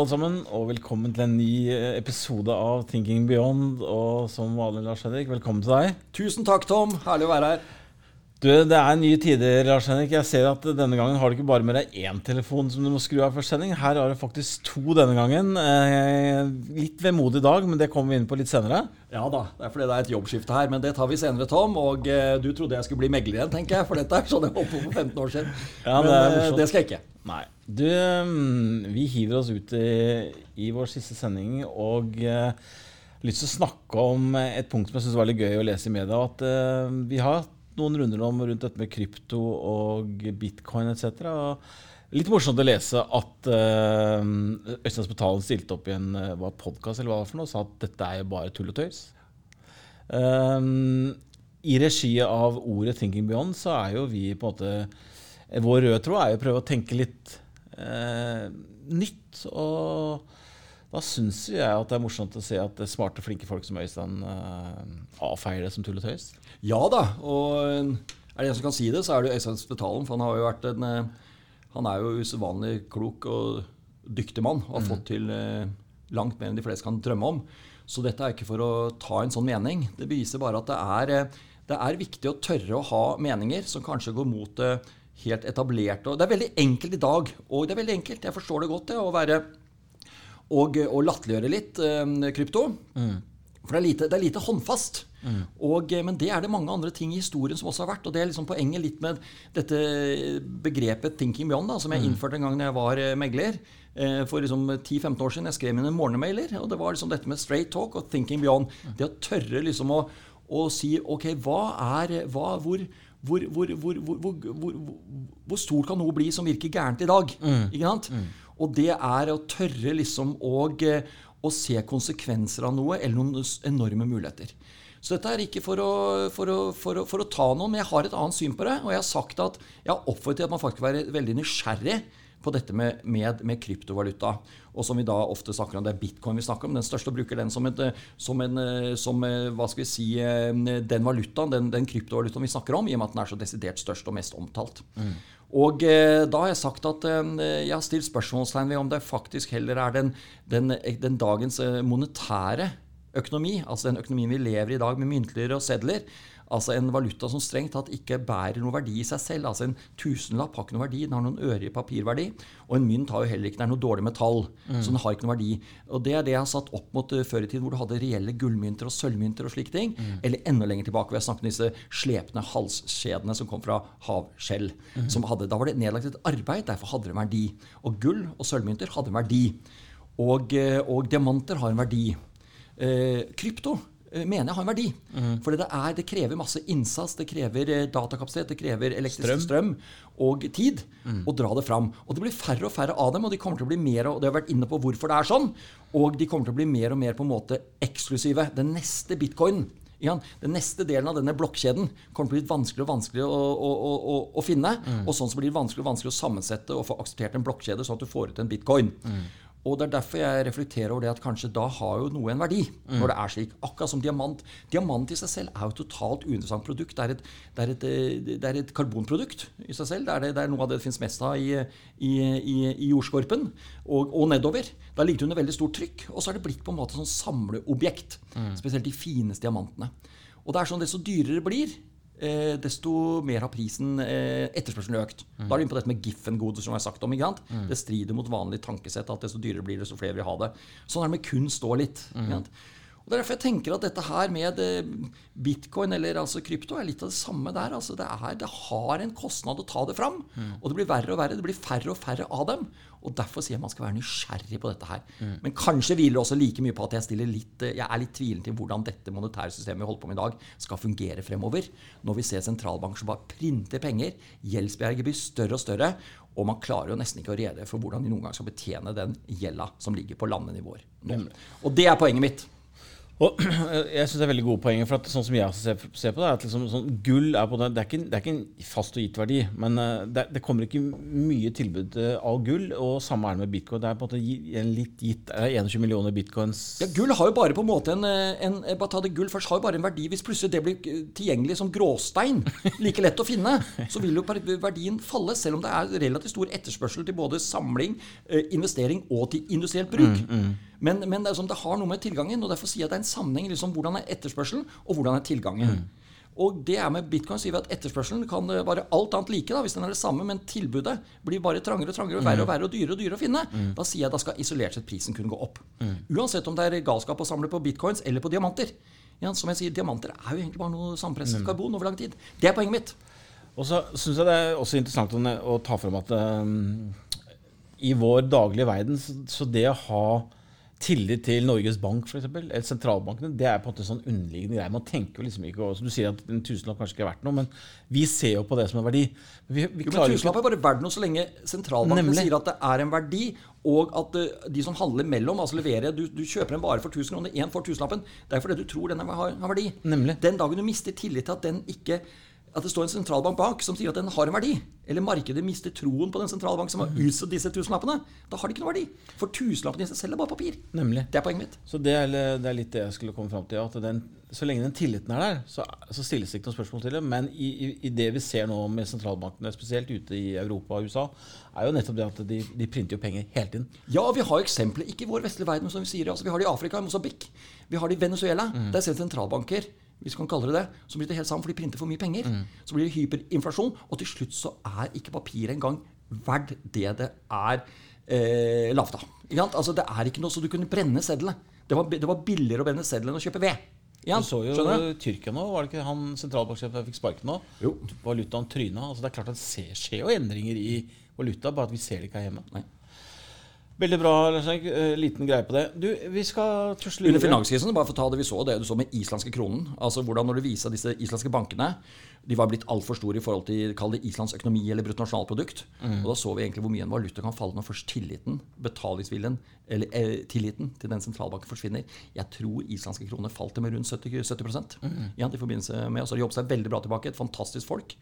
alle sammen, og velkommen til en ny eh, episode av Thinking Beyond. Og som vanlig, Lars Henrik, velkommen til deg. Tusen takk, Tom. Herlig å være her. Du, Det er nye tider, Lars Henrik. Jeg ser at denne gangen har du ikke bare med deg én telefon som du må skru av før sending. Her har du faktisk to denne gangen. Eh, litt vemodig dag, men det kommer vi inn på litt senere. Ja da, det er fordi det er et jobbskifte her, men det tar vi senere, Tom. Og eh, du trodde jeg skulle bli megler igjen, tenker jeg, for dette er sånn jeg holdt på for 15 år siden. Ja, men det det skal jeg ikke. Nei. Du, mm, vi hiver oss ut i, i vår siste sending og uh, lyst til å snakke om et punkt som jeg syns var veldig gøy å lese i media. At uh, vi har hatt noen runder om rundt dette med krypto og bitcoin etc. Litt morsomt å lese at uh, Øystein Spetalen stilte opp i en uh, podkast eller hva det var for noe, og sa at dette er jo bare tull og tøys. Um, I regi av ordet 'Thinking Beyond' så er jo vi på en måte Vår røde tråd er jo å prøve å tenke litt eh, nytt. Og da syns jeg at det er morsomt å se at det er smarte, flinke folk som Øystein eh, avfeier det som tull og tøys. Ja da, og eh, er det en som kan si det, så er det Øystein Spetalen. For han har jo vært en eh, Han er jo usedvanlig klok og dyktig mann og har fått til eh, langt mer enn de fleste kan drømme om. Så dette er ikke for å ta en sånn mening. Det beviser bare at det er, eh, det er viktig å tørre å ha meninger som kanskje går mot det helt etablerte. Og det er veldig enkelt i dag, og det er veldig enkelt, jeg forstår det godt, det, å være og, og latterliggjøre litt eh, krypto. For det er lite, det er lite håndfast. Og, eh, men det er det mange andre ting i historien som også har vært. Og det er liksom poenget litt med dette begrepet 'thinking beyond', da, som jeg innførte en gang da jeg var eh, megler. Eh, for liksom 10-15 år siden. Jeg skrev mine morgenmailer. Og det var liksom dette med straight talk og 'thinking beyond'. Det å tørre liksom å, å si OK, hva er hva, hvor, hvor, hvor, hvor, hvor, hvor, hvor, hvor stort kan noe bli som virker gærent i dag? Ikke sant? Og det er å tørre liksom å, å se konsekvenser av noe, eller noen enorme muligheter. Så dette er ikke for å, for, å, for, å, for å ta noen, men jeg har et annet syn på det. Og jeg har sagt at jeg har oppfordret til at man faktisk skal være veldig nysgjerrig på dette med, med, med, kryptovaluta. Og som vi da ofte snakker om, det er bitcoin vi snakker om. Den største bruker den som, et, som en som, hva skal vi si, den valutaen, den, den kryptovalutaen vi snakker om, i og med at den er så desidert størst og mest omtalt. Mm. Og eh, da har jeg sagt at eh, jeg har stilt spørsmålstegn ved om det faktisk heller er den, den, den dagens eh, monetære økonomi, altså den økonomien vi lever i i dag med myntligere og sedler, altså en valuta som strengt tatt ikke bærer noe verdi i seg selv. altså En tusenlapp har ikke noe verdi, den har noen øre i papirverdi. Og en mynt har jo heller ikke, det er noe dårlig metall, mm. så den har ikke noe verdi. Og det er det jeg har satt opp mot uh, før i tiden, hvor du hadde reelle gullmynter og sølvmynter og slike ting. Mm. Eller enda lenger tilbake, hvor jeg snakket om disse slepne halskjedene som kom fra havskjell. Mm. Som hadde, da var det nedlagt et arbeid, derfor hadde det en verdi. Og gull og sølvmynter hadde en verdi. Og, uh, og diamanter har en verdi. Eh, krypto mener jeg har en verdi. Mm. For det, det, krever masse innsats, det krever datakapasitet, det krever elektrisk strøm, strøm og tid mm. å dra det fram. Og det blir færre og færre av dem, og de kommer til å bli mer, og det har vært inne på hvorfor det er sånn, og de kommer til å bli mer og mer på en måte eksklusive. Den neste bitcoinen ja, den neste delen av denne blokkjeden kommer til å bli vanskeligere og vanskeligere å, å, å, å finne. Mm. Og sånn så blir det vanskelig og vanskelig å sammensette og få akseptert en blokkjede, sånn at du får ut en bitcoin. Mm. Og det er derfor jeg reflekterer over det at kanskje da har jo noe en verdi. Mm. Når det er slik. Akkurat som diamant. Diamant i seg selv er jo et totalt uinteressant produkt. Det er et, det er et, det er et karbonprodukt i seg selv. Det er, det, det er, noe av det det finnes mest av i, i, i, i jordskorpen og, og, nedover. Da ligger det under veldig stort trykk. Og så er det blitt på en måte sånn samleobjekt. Mm. Spesielt de fineste diamantene. Og det er sånn desto dyrere det blir, Eh, desto mer har prisen eh, etterspørselen økt. Mm. Da er du inne på dette med Giffen-godet som jeg har sagt om. ikke sant? Mm. Det strider mot vanlig tankesett at desto dyrere blir det, desto flere vil ha det. Sånn er det med kunst òg litt. Mm. Og Det er derfor jeg tenker at dette her med bitcoin eller altså krypto er litt av det samme der. altså Det, er, det har en kostnad å ta det fram. Og det blir verre og verre. Det blir færre og færre av dem. Og Derfor sier jeg man skal være nysgjerrig på dette her. Mm. Men kanskje hviler det også like mye på at jeg, litt, jeg er litt tvilende til hvordan dette monetære systemet vi holder på med i dag, skal fungere fremover. Når vi ser sentralbanker som bare printer penger, gjeldsbjerget blir større og større, og man klarer jo nesten ikke å rede for hvordan de noen gang skal betjene den gjelda som ligger på landenivåer. Og det er poenget mitt. Og jeg synes det er veldig gode poenger. For at sånn som jeg ser, ser på det, er at liksom, sånn, gull er på det, det, er ikke, det er ikke en fast og gitt verdi. Men uh, det, det, kommer ikke mye tilbud uh, av gull. Og samme er det med bitcoin. Det er på en måte en litt gitt uh, 21 millioner bitcoins. Ja, Gull har jo bare på en måte en, en, Bare ta det gull først, har jo bare en verdi hvis plutselig det blir tilgjengelig som gråstein. Like lett å finne. Så vil jo verdien falle, selv om det er relativt stor etterspørsel til både samling, eh, investering og til industrielt bruk. Mm, mm. Men, men det, sånn, det, har noe med tilgangen, og derfor sier jeg at det er en sammenheng. Liksom, hvordan er etterspørselen, og hvordan er tilgangen? Mm. Og det er med bitcoin sier vi at etterspørselen kan være alt annet like, da, hvis den er det samme, men tilbudet blir bare trangere og trangere, og verre og mm. verre og dyrere og dyrere å finne. Mm. Da sier jeg da skal isolert sett prisen kunne gå opp. Mm. Uansett om det er galskap å samle på bitcoins eller på diamanter. Ja, som jeg sier, Diamanter er jo egentlig bare noe sampresset mm. karbon over lang tid. Det er poenget mitt. Og så syns jeg det er også interessant å, å ta fram at um, i vår daglige verden, så, så det å ha tillit til Norges Bank, f.eks., eller sentralbankene, det er på en måte sånn underliggende greie. Man tenker jo liksom ikke Du sier at en tusenlapp kanskje ikke er verdt noe, men vi ser jo på det som en verdi. Vi, vi jo, men tusenlapp er bare verdt noe så lenge sentralbanken sier at det er en verdi, og at uh, de som handler mellom, altså leverer du, du, kjøper en vare for 1000 kroner, én får tusenlappen. Det er fordi du tror den har, har verdi. Nemlig. Den dagen du mister tillit til at den ikke at det står en sentralbank bak som sier at den har en verdi, eller markedet mister troen på den sentralbank som har mhm. utstedt disse tusenlappene, da har det ikke noen verdi. For tusenlappene i seg selv er bare papir. Nemlig. Det er poenget mitt. Så det er, det er litt det jeg skulle komme fram til. at den, Så lenge den tilliten er der, så, så stilles det ikke noen spørsmål til det. Men i, i, i, det vi ser nå med sentralbankene, spesielt ute i Europa og USA, er jo nettopp det at de, de printer jo penger hele tiden. Ja, vi har eksempler, ikke i vår vestlige verden, som vi sier. Altså, vi har det i Afrika, i Mosambik. Vi har det i Venezuela. Mm. Der ser sentralbanker hvis man kalle det det, så blir det helt sammen, for de printer for mye penger. Mm. Så blir det hyperinflasjon, og til slutt så er ikke papiret engang verdt det det er eh, lavt av. Altså, det er ikke noe så du kunne brenne sedlene. Det var, det var billigere å brenne sedlene enn å kjøpe ved. Ja, du så jo Skjønner? Tyrkia nå, var det ikke han sentralbanksjefen fikk sparken nå? Jo. Valutaen tryna. Altså, det er klart at det skjer jo endringer i valuta, bare at vi ser det ikke her hjemme. Nei. Veldig bra. Lars-Erik. Eh, liten greie på det. Du, vi skal tusle Under finanskrisen, bare for å ta det vi så, det du så med islandske kronen Altså hvordan når du viser disse islandske bankene De var blitt altfor store i forhold til kall det Islands økonomi eller bruttonasjonalprodukt. Mm. Og da så vi egentlig hvor mye en valuta kan falle når først tilliten, betalingsviljen, eller eh, tilliten til den sentralbanken forsvinner. Jeg tror islandske kroner falt til med rundt 70, 70 mm. ja, i forbindelse med, og så har de jobbet seg veldig bra tilbake. Et fantastisk folk.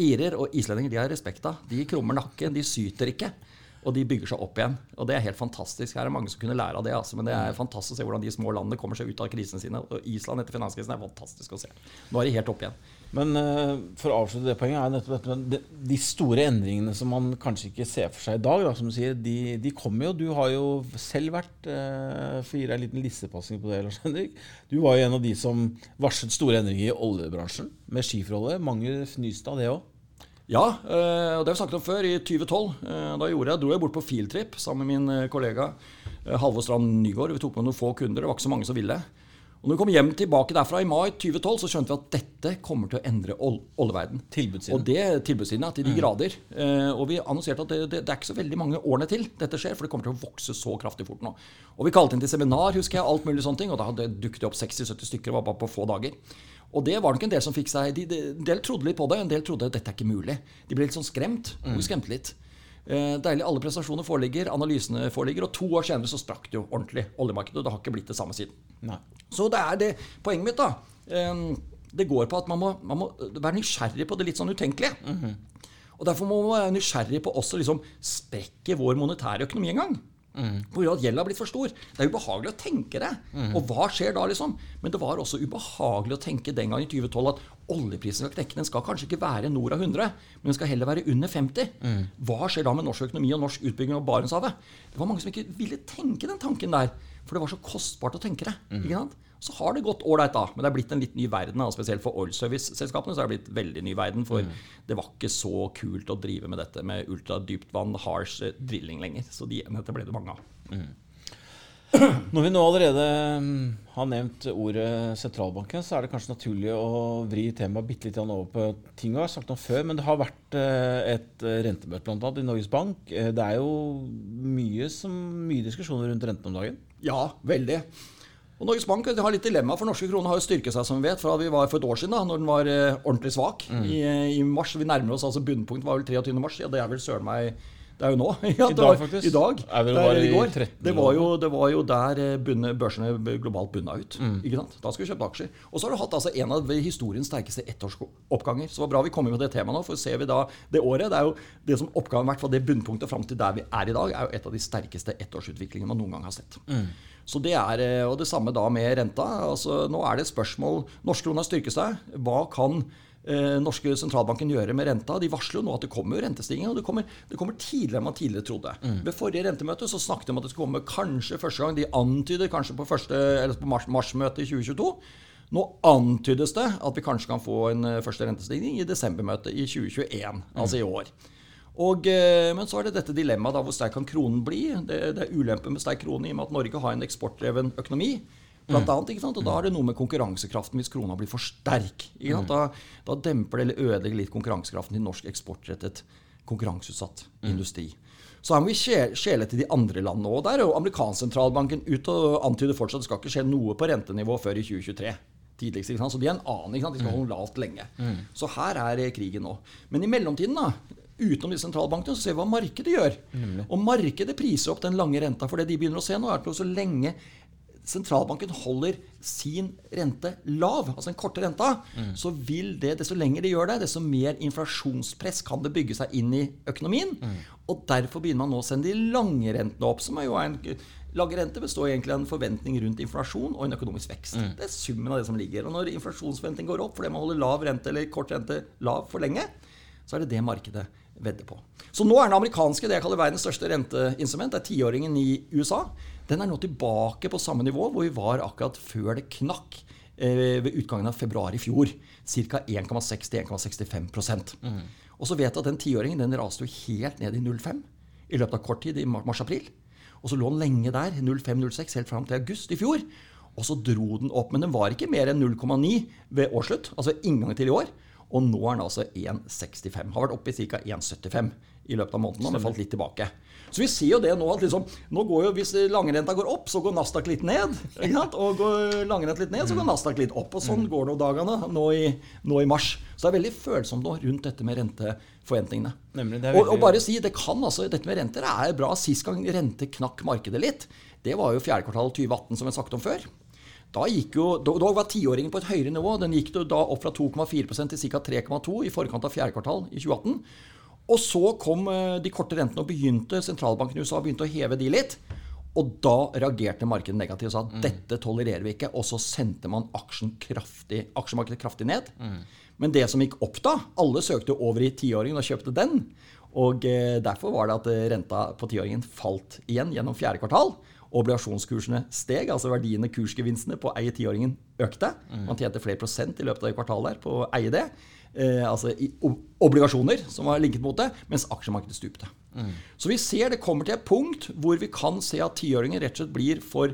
Irer og islendinger de har respekt av. De krummer nakken, de syter ikke. Og de bygger seg opp igjen. Og det er helt fantastisk. Her er mange som kunne lære av det. Altså. Men det er fantastisk å se hvordan de små landene kommer seg ut av krisene sine. Og Island etter finanskrisen er fantastisk å se. Nå er de helt oppe igjen. Men uh, for å avslutte det poenget er nettopp dette de, store endringene som man kanskje ikke ser for seg i dag, da, som du sier, de, de kommer jo. Du har jo selv vært uh, å gi deg en liten lissepassing på det, Lars Henrik. Du var jo en av de som varslet store endringer i oljebransjen med skiferolje. Mange fnyste av det òg. Ja, eh, og det har vi snakket om før. I 2012 eh, da gjorde jeg, dro jeg bort på fieldtrip sammen med min eh, kollega Halvor Strand Nygaard. Vi tok med noen få kunder. Det var ikke så mange som ville. Og når vi kom hjem tilbake derfra i mai 2012, så skjønte vi at dette kommer til å endre oljeverden. Tilbudssiden. Og det tilbudssiden, er til de mm. grader. og vi annonserte at det, det, det, er ikke så veldig mange årene til dette skjer, for det kommer til å vokse så kraftig fort nå. Og vi kalte inn til seminar, husker jeg, alt mulig sånne ting, og da hadde det dukket opp 60-70 stykker bare på få dager. Og det var nok en del som fikk seg de, de, En del trodde litt på det, en del trodde at dette er ikke mulig. De ble litt sånn skremt. Mm. skremte litt. Eh, deilig, alle prestasjoner foreligger, analysene foreligger, og to år senere så strakk det jo ordentlig oljemarkedet. Og det har ikke blitt det samme siden. Nei. Så det er det poenget mitt, da. Eh, det går på at man må, man må, være nysgjerrig på det litt sånn utenkelige. Mm -hmm. Og derfor må man være nysgjerrig på også liksom sprekke vår monetære økonomi en gang. Mm. Pga. at gjelda har blitt for stor. Det er ubehagelig å tenke det. Mm. Og hva skjer da, liksom? Men det var også ubehagelig å tenke den gang i 2012 at oljeprisen skal knekke. Den skal kanskje ikke være nord av 100, men den skal heller være under 50. Mm. Hva skjer da med norsk økonomi og norsk utbygging av Barentshavet? Det var mange som ikke ville tenke den tanken der. For det var så kostbart å tenke det. Mm. ikke sant? Så har det gått ålreit, da. Men det er blitt en litt ny verden. Spesielt for oilservice-selskapene så er det blitt veldig ny verden. For mm. det var ikke så kult å drive med dette med ultradyptvann, harsh eh, drilling lenger. Så de enhetene ble det mange av. Mm. Når vi nå allerede mm, har nevnt ordet sentralbanken, så er det kanskje naturlig å vri temaet bitte litt over på ting vi har sagt om før. Men det har vært eh, et rentemøte annet i Norges Bank. Eh, det er jo mye, som, mye diskusjoner rundt renten om dagen. Ja, veldig. Og Norges Bank har litt dilemma, for norske kroner har jo styrket seg som vi vet, fra vi var for et år siden, da når den var eh, ordentlig svak. Mm. I, I, mars. Vi nærmer oss altså bunnpunkt var vel 23. mars. Ja, det er vel søren meg Det er jo nå. Ja, I dag, var- faktisk. I dag. Er Det er i går. 13 Det var jo, det var jo der eh, bunne, børsene globalt bunna ut. Mm. Ikke sant? Da skulle vi kjøpe aksjer. Og så har du hatt altså, en av historiens sterkeste ettårsoppganger. Så det var bra vi kom inn på det temaet nå. For ser vi da det året, det er jo det som oppgaven, i hvert fall det bunnpunktet fram til der vi er i dag, er jo et av de sterkeste ettårsutviklingene man noen gang har sett. Så det er, eh, Og det samme da med renta. altså Nå er det et spørsmål Norsk styrker seg. Hva kan eh, norske sentralbanken gjøre med renta? De varsler jo nå at det kommer rentestigning, og det kommer, det kommer tidligere enn man tidligere trodde. Ved forrige rentemøte så snakket de om at det skulle komme kanskje første gang. De antyder kanskje på, første, eller på mars- marsmøtet i 2022. Nå antydes det at vi kanskje kan få en eh, første rentestigning i desembermøtet i 2021, altså i år. Og, eh, men så er det dette dilemmaet da, hvor sterk kan kronen bli. Det, det er ulempen med sterk krone i og med at Norge har en eksportdreven økonomi. Blant annet, ikke sant? Og da er det noe med konkurransekraften hvis krona blir for sterk. Ikke sant? Da, da demper det eller ødelegger litt konkurransekraften til norsk eksportrettet konkurranseutsatt industri. Så her må vi skjele til de andre landene òg. Der er jo amerikansk sentralbanken ute og antyder fortsatt at det skal ikke skje noe på rentenivå før i 2023. Tidligst, ikke sant? Så de er en annen. Ikke sant? De skal holde lavt lenge. Så her er eh, krigen nå. Men i mellomtiden, da, utenom de sentralbankene, så ser vi hva markedet gjør. Og markedet priser opp den lange renta. For det de begynner å se nå, er at så lenge sentralbanken holder sin rente lav, altså den korte renta, så vil det, desto lenger de gjør det, desto mer inflasjonspress kan det bygge seg inn i økonomien. Og derfor begynner man nå å sende de lange rentene opp, som er jo en Lage rente består egentlig av en forventning rundt inflasjon og en økonomisk vekst. Det er summen av det som ligger. Og når inflasjonsforventningen går opp fordi man holder lav rente eller kort rente lav for lenge, så er det det markedet vedder på. Så nå er den amerikanske, det jeg kaller verdens største renteinstrument, det er tiåringen i USA. Den er nå tilbake på samme nivå hvor vi var akkurat før det knakk eh, ved utgangen av februar i fjor. Ca. 1,6-1,65 mm. Og så vet jeg at den tiåringen den raste jo helt ned i 0,5 i løpet av kort tid, i mars-april. Og så lå den lenge der, 05-06, helt fram til august i fjor. Og så dro den opp. Men den var ikke mer enn 0,9 ved årsslutt, altså inngangen til i år. Og nå er den altså 1,65. Har vært oppe i ca. 1,75 i løpet av måneden. men falt litt tilbake. Så vi ser jo det nå at liksom, nå går jo, hvis langrenta går opp, så går Nasdaq litt ned. Og går langrenta litt ned, så går Nasdaq litt opp. Og sånn går det jo dagene nå i, nå i mars. Så det er veldig følsomt nå rundt dette med renteforventningene. Nemlig, er og, veldig- og bare si, det kan altså, Dette med renter er bra. Sist gang rente knakk markedet litt, det var jo fjerde kvartal 2018, som vi har sagt om før. Da, jo, da, var tiåringen på et høyere nivå. Den gikk da opp fra 2,4% til ca. 3,2 i forkant av fjerde kvartal i 2018. Og så kom eh, de korte rentene og begynte sentralbanken i USA begynte å heve de litt. Og da reagerte markedet negativt og sa at dette tolererer vi ikke. Og så sendte man kraftig, aksjemarkedet kraftig ned. Men det som gikk opp da Alle søkte over i tiåringen og kjøpte den. Og eh, derfor var det at eh, renta på tiåringen falt igjen gjennom fjerde kvartal. Obligasjonskursene steg, altså verdiene, kursgevinstene på å eie tiåringen økte. Man tjente flere prosent i løpet av det kvartalet på å eie det. Eh, altså i obligasjoner som var linket mot det, mens aksjemarkedet stupte. Så vi ser det kommer til et punkt hvor vi kan se at tiåringen rett og slett blir for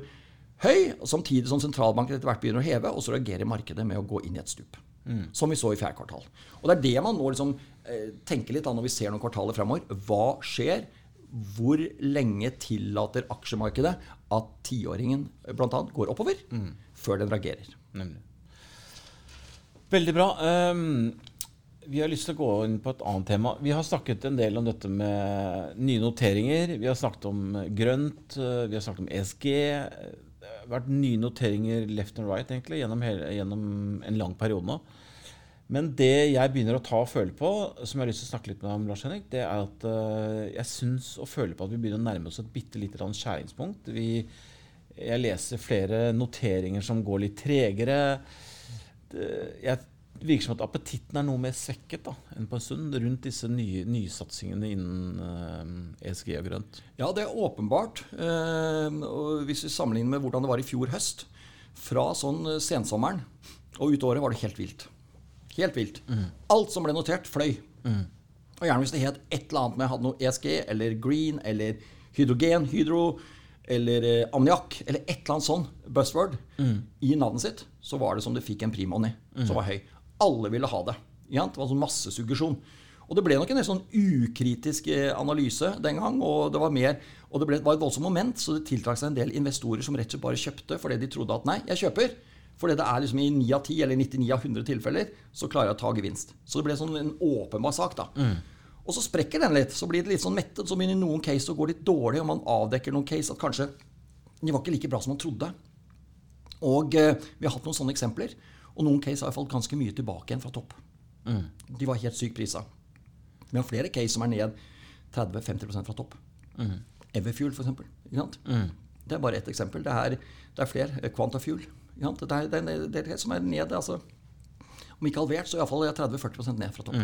høy, samtidig som sentralbanken etter hvert begynner å heve, og så reagerer markedet med å gå inn i et stup. Som vi så i fjerde kvartal. Og det er det man nå liksom, eh, tenker litt av når vi ser noen kvartaler fremover. Hva skjer? Hvor lenge tillater aksjemarkedet at tiåringen bl.a. går oppover før den reagerer? Nemlig. Veldig bra. Um, vi har lyst til å gå inn på et annet tema. Vi har snakket en del om dette med nye noteringer. Vi har snakket om grønt, eh, vi har snakket om ESG. Det har vært nye noteringer left and right egentlig, gjennom, hele, gjennom en lang periode nå. Men det jeg begynner å ta og føle på, som jeg har lyst til å snakke litt med deg om, Lars Henrik, det er at eh, jeg syns og føler på at vi begynner å nærme oss et bitte lite skjæringspunkt. Vi, jeg leser flere noteringer som går litt tregere. Det, jeg, virker som at appetitten er noe mer svekket da, enn på en stund rundt disse nye, nysatsingene innen eh, ESG og grønt. Ja, det er åpenbart. Eh, og hvis vi sammenligner med hvordan det var i fjor høst, fra sånn sensommeren og ut året, var det helt vilt. Helt vilt. Alt som ble notert, fløy. Og gjerne hvis det het et eller annet med hadde noe ESG eller green eller hydrogen, hydro eller eh, ammoniakk eller et eller annet sånn buzzword i navnet sitt, så var det som det fikk en primoney som var høy. Alle ville ha det. Ja, det var sånn massesuggesjon. Og det ble nok en sånn ukritisk eh, analyse den gang. Og det var mer, og det ble, var et voldsomt moment, så det tiltrakk seg en del investorer som rett og slett bare kjøpte fordi de trodde at nei, jeg kjøper. Fordi det er liksom i 9 av 10 eller 99 av 100 tilfeller så klarer jeg å ta gevinst. Så det ble sånn en åpenbar sak. da. Og så sprekker den litt. Så blir det litt sånn mettet. Så begynner noen case å gå litt dårlig, og man avdekker noen case at kanskje de var ikke like bra som man trodde. Og eh, vi har hatt noen sånne eksempler. Og noen case har falt ganske mye tilbake igjen fra topp. De var helt sykt prisa. Vi har flere case som er ned 30-50% fra topp. Everfuel, for eksempel. Det er bare ett eksempel. Det er, det er flere. Quantafuel. Ikke er, Det er, det er som er ned. altså om ikke halvert, så iallfall 30-40% ned fra topp.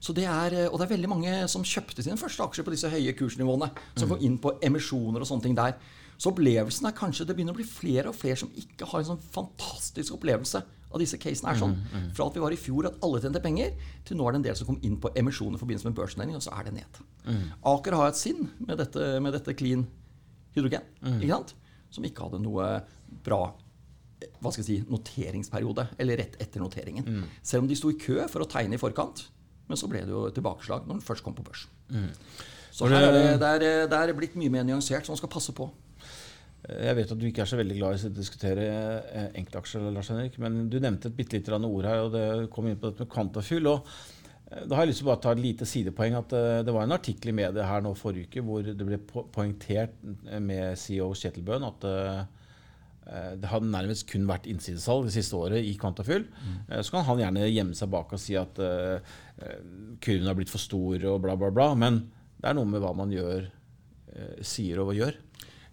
Så det er, og det er veldig mange som kjøpte sine første aksjer på disse høye kursnivåene. Som går inn på emisjoner og sånne ting der. Så opplevelsen er kanskje det begynner å bli flere og flere som ikke har en sånn fantastisk opplevelse av disse casene. er sånn. Fra at vi var i fjor at alle tjente penger, til nå er det en del som kom inn på emisjoner i forbindelse med børsnæring, og så er det ned. Aker har et sinn med dette, med dette clean hydrogen, ikke sant? som ikke hadde noe bra hva skal jeg si, noteringsperiode, eller rett etter noteringen. Selv om de sto i kø for å tegne i forkant, men så ble det jo tilbakeslag når den først kom på børs. Så her er det, det, er, det er blitt mye mer nyansert, så man skal passe på. Jeg vet at du ikke er så veldig glad i å diskutere eh, enkeltaksjer, Lars Henrik, men du nevnte et bitte lite ord her, og det kom inn på dette med kvantafyll. og eh, da har jeg lyst til å bare ta et lite sidepoeng. at eh, Det var en artikkel i media her nå forrige uke hvor det ble poengtert med CEO Kjetil Bøhn at det hadde nærmest kun vært innsidesalg det siste året i Kvantafyll. Mm. Så kan han gjerne gjemme seg bak og si at eh, eh, kurven har blitt for stor og bla, bla, bla. Men det er noe med hva man gjør, uh, sier og gjør.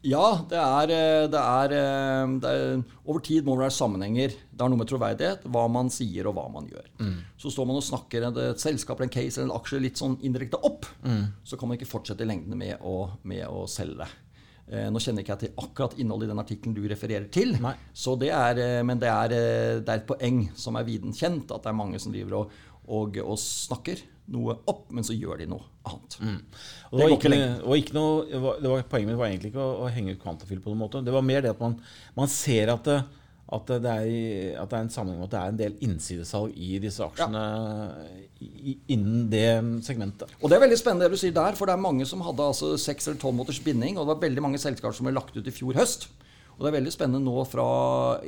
Ja, det er, eh, det, er, eh, det er Over tid må det være sammenhenger. Det har noe med troverdighet, hva man sier og hva man gjør. Så står man og snakker et, et selskap eller en case eller en aksje litt sånn indirekte opp, så kan man ikke fortsette i lengden med å, med å selge det. Eh, Nå kjenner ikke jeg til akkurat innholdet i den artikkelen du refererer til, så det er, eh, men det er, eh, det er et poeng som er viden kjent, at det er mange som driver og, og, og snakker noe opp, men så gjør de noe annet. Og det, Det var ikke, og ikke noe, det var, det var, poenget mitt var egentlig ikke å, å henge ut kvantafil på noen måte. Det var mer det at man, man ser at det, at, det er, at det er en sammenheng med at det er en del innsidesalg i disse aksjene ja. innen det segmentet. Og det er veldig spennende det du sier der, for det er mange som hadde altså seks eller tolv måneders binding, og det var veldig mange selskaper som ble lagt ut i fjor høst. Og det er veldig spennende nå fra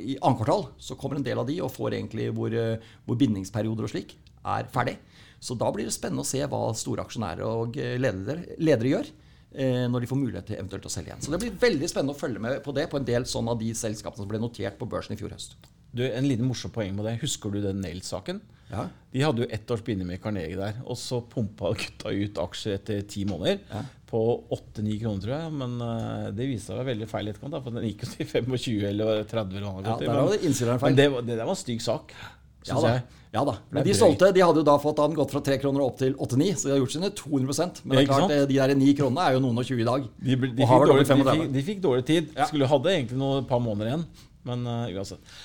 i annet kvartal, så kommer en del av de og får egentlig hvor, eh, hvor bindingsperioder og slik er ferdig. Så da blir det spennende å se hva store aksjonærer og eh, ledere, ledere gjør. Eh, Når de får mulighet til eventuelt å selge igjen. Så det blir veldig spennende å følge med på det på en del sånn av de selskapene som ble notert på børsen i fjor høst. Du, en liten morsom poeng med det. Husker du den Nails-saken? Ja. De hadde jo ett års binding med Carnegie der, og så pumpa gutta ut aksjer etter ti måneder. På 8-9 kroner, tror jeg. Men uh, det viste seg å være veldig feil etterkant. For den gikk jo til 25 eller 30 eller hva Ja, der var det feil. Men det, det der var en stygg sak, Ja syns ja, jeg. ja da. Men de solgte, de hadde jo da fått den gått fra 3 kroner opp til 8-9, så de har gjort sine 200% Men det er klart, eh, de der 9 kronene er jo noen og 20 i dag. De, de, de, fikk dårlig, de, 35. fikk, fikk dårlig tid. Ja. Skulle hadde egentlig noe, par måneder igjen. Men uh, uansett.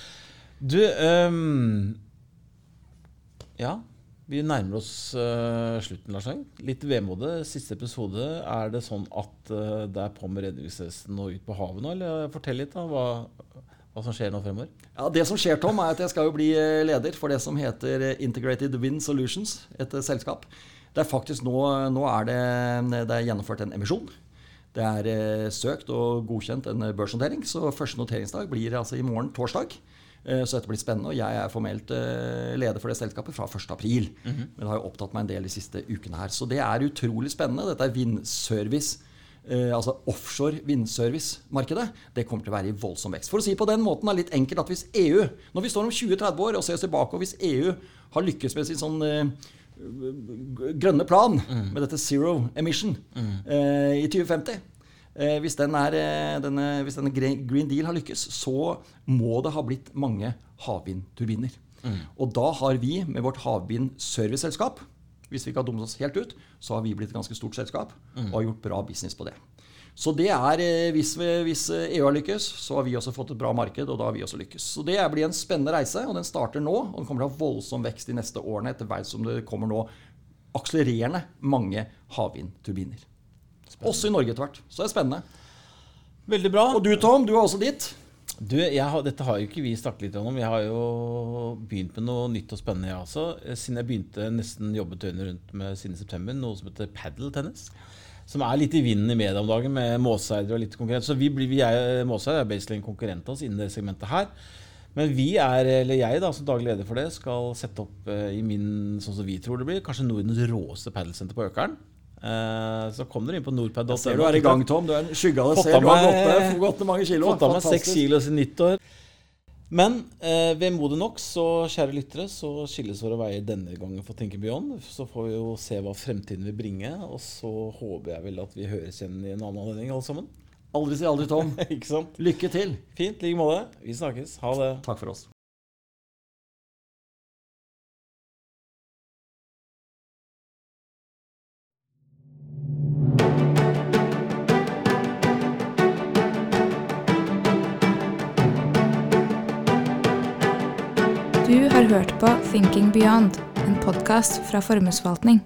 Du um, Ja, vi nærmer oss uh, slutten, Lars Eng. Litt vemodig. Siste episode. Er det sånn at uh, det er på med redningsvesten og ut på havet nå? Eller fortell litt, da. Hva, hva som skjer nå fremover? Ja, Det som skjer, Tom, er at jeg skal jo bli eh, leder for det som heter eh, Integrated Wind Solutions, et eh, selskap. Det er faktisk nå, nå er det, det er gjennomført en emisjon. Det er søkt og godkjent en børsnotering, så første noteringsdag blir altså i morgen, torsdag. Så dette blir spennende, og jeg er formelt leder for det selskapet fra 1. april. Men det har jo opptatt meg en del de siste ukene her. Så det er utrolig spennende. Dette er vindservice. Eh, altså offshore vindservice-markedet, det kommer til å være i voldsom vekst. For å si på den måten, er litt enkelt at hvis EU, når vi står om 20-30 år og ser oss tilbake, og hvis EU har lykkes med sin sånn eh, grønne plan med dette zero emission eh, i 2050 eh, hvis, den er, eh, denne, hvis denne Green Deal har lykkes, så må det ha blitt mange havvindturbiner. Og da har vi med vårt havvindserviceselskap hvis vi ikke har dummet oss helt ut, så har vi blitt et ganske stort selskap og har gjort bra business på det. Så det er, eh, hvis, vi, hvis eh, EU har lykkes, så har vi også fått et bra marked, og da har vi også lykkes. Så det blir en spennende reise, og den starter nå. Og den kommer til å ha voldsom vekst de neste årene etter hvert som det kommer nå akselererende mange havvindturbiner. Også i Norge etter hvert. Så det er spennende. Veldig bra. Og du Tom, du er også dit. Du, har, dette har jo ikke vi snakket litt om. Jeg har jo begynt med noe nytt og spennende, jeg også. Siden jeg begynte nesten jobbet døgnet rundt med siden september, noe som heter padeltennis. Som er litt i vinden i media om dagen, med Måseider og litt konkurrent. Så vi, blir, vi er, Måseider er basically en konkurrent av oss innen det segmentet her. Men vi er, eller jeg da, som daglig leder for det, skal sette opp eh, i min, sånn som vi tror det blir, kanskje Nordens råeste padelsenter på Økeren. Eh, så kom dere inn på nordpad.no. Ser du er i gang, Tom. Du er en skygge av deg selv. Du har gått ned, gått ned mange kilo. Fått av meg seks kilo siden nyttår. Men eh, vemodig nok, så kjære lyttere, så skilles våre veier denne gangen for Tenke Beyond. Så får vi jo se hva fremtiden vil bringe, og så håper jeg vel at vi høres igjen i en annen anledning, alle sammen. Aldri si aldri, Tom. Lykke til. Fint. I like måte. Vi snakkes. Ha det. Takk for oss. Du har hørt på Thinking Beyond, en podkast fra Formuesforvaltning.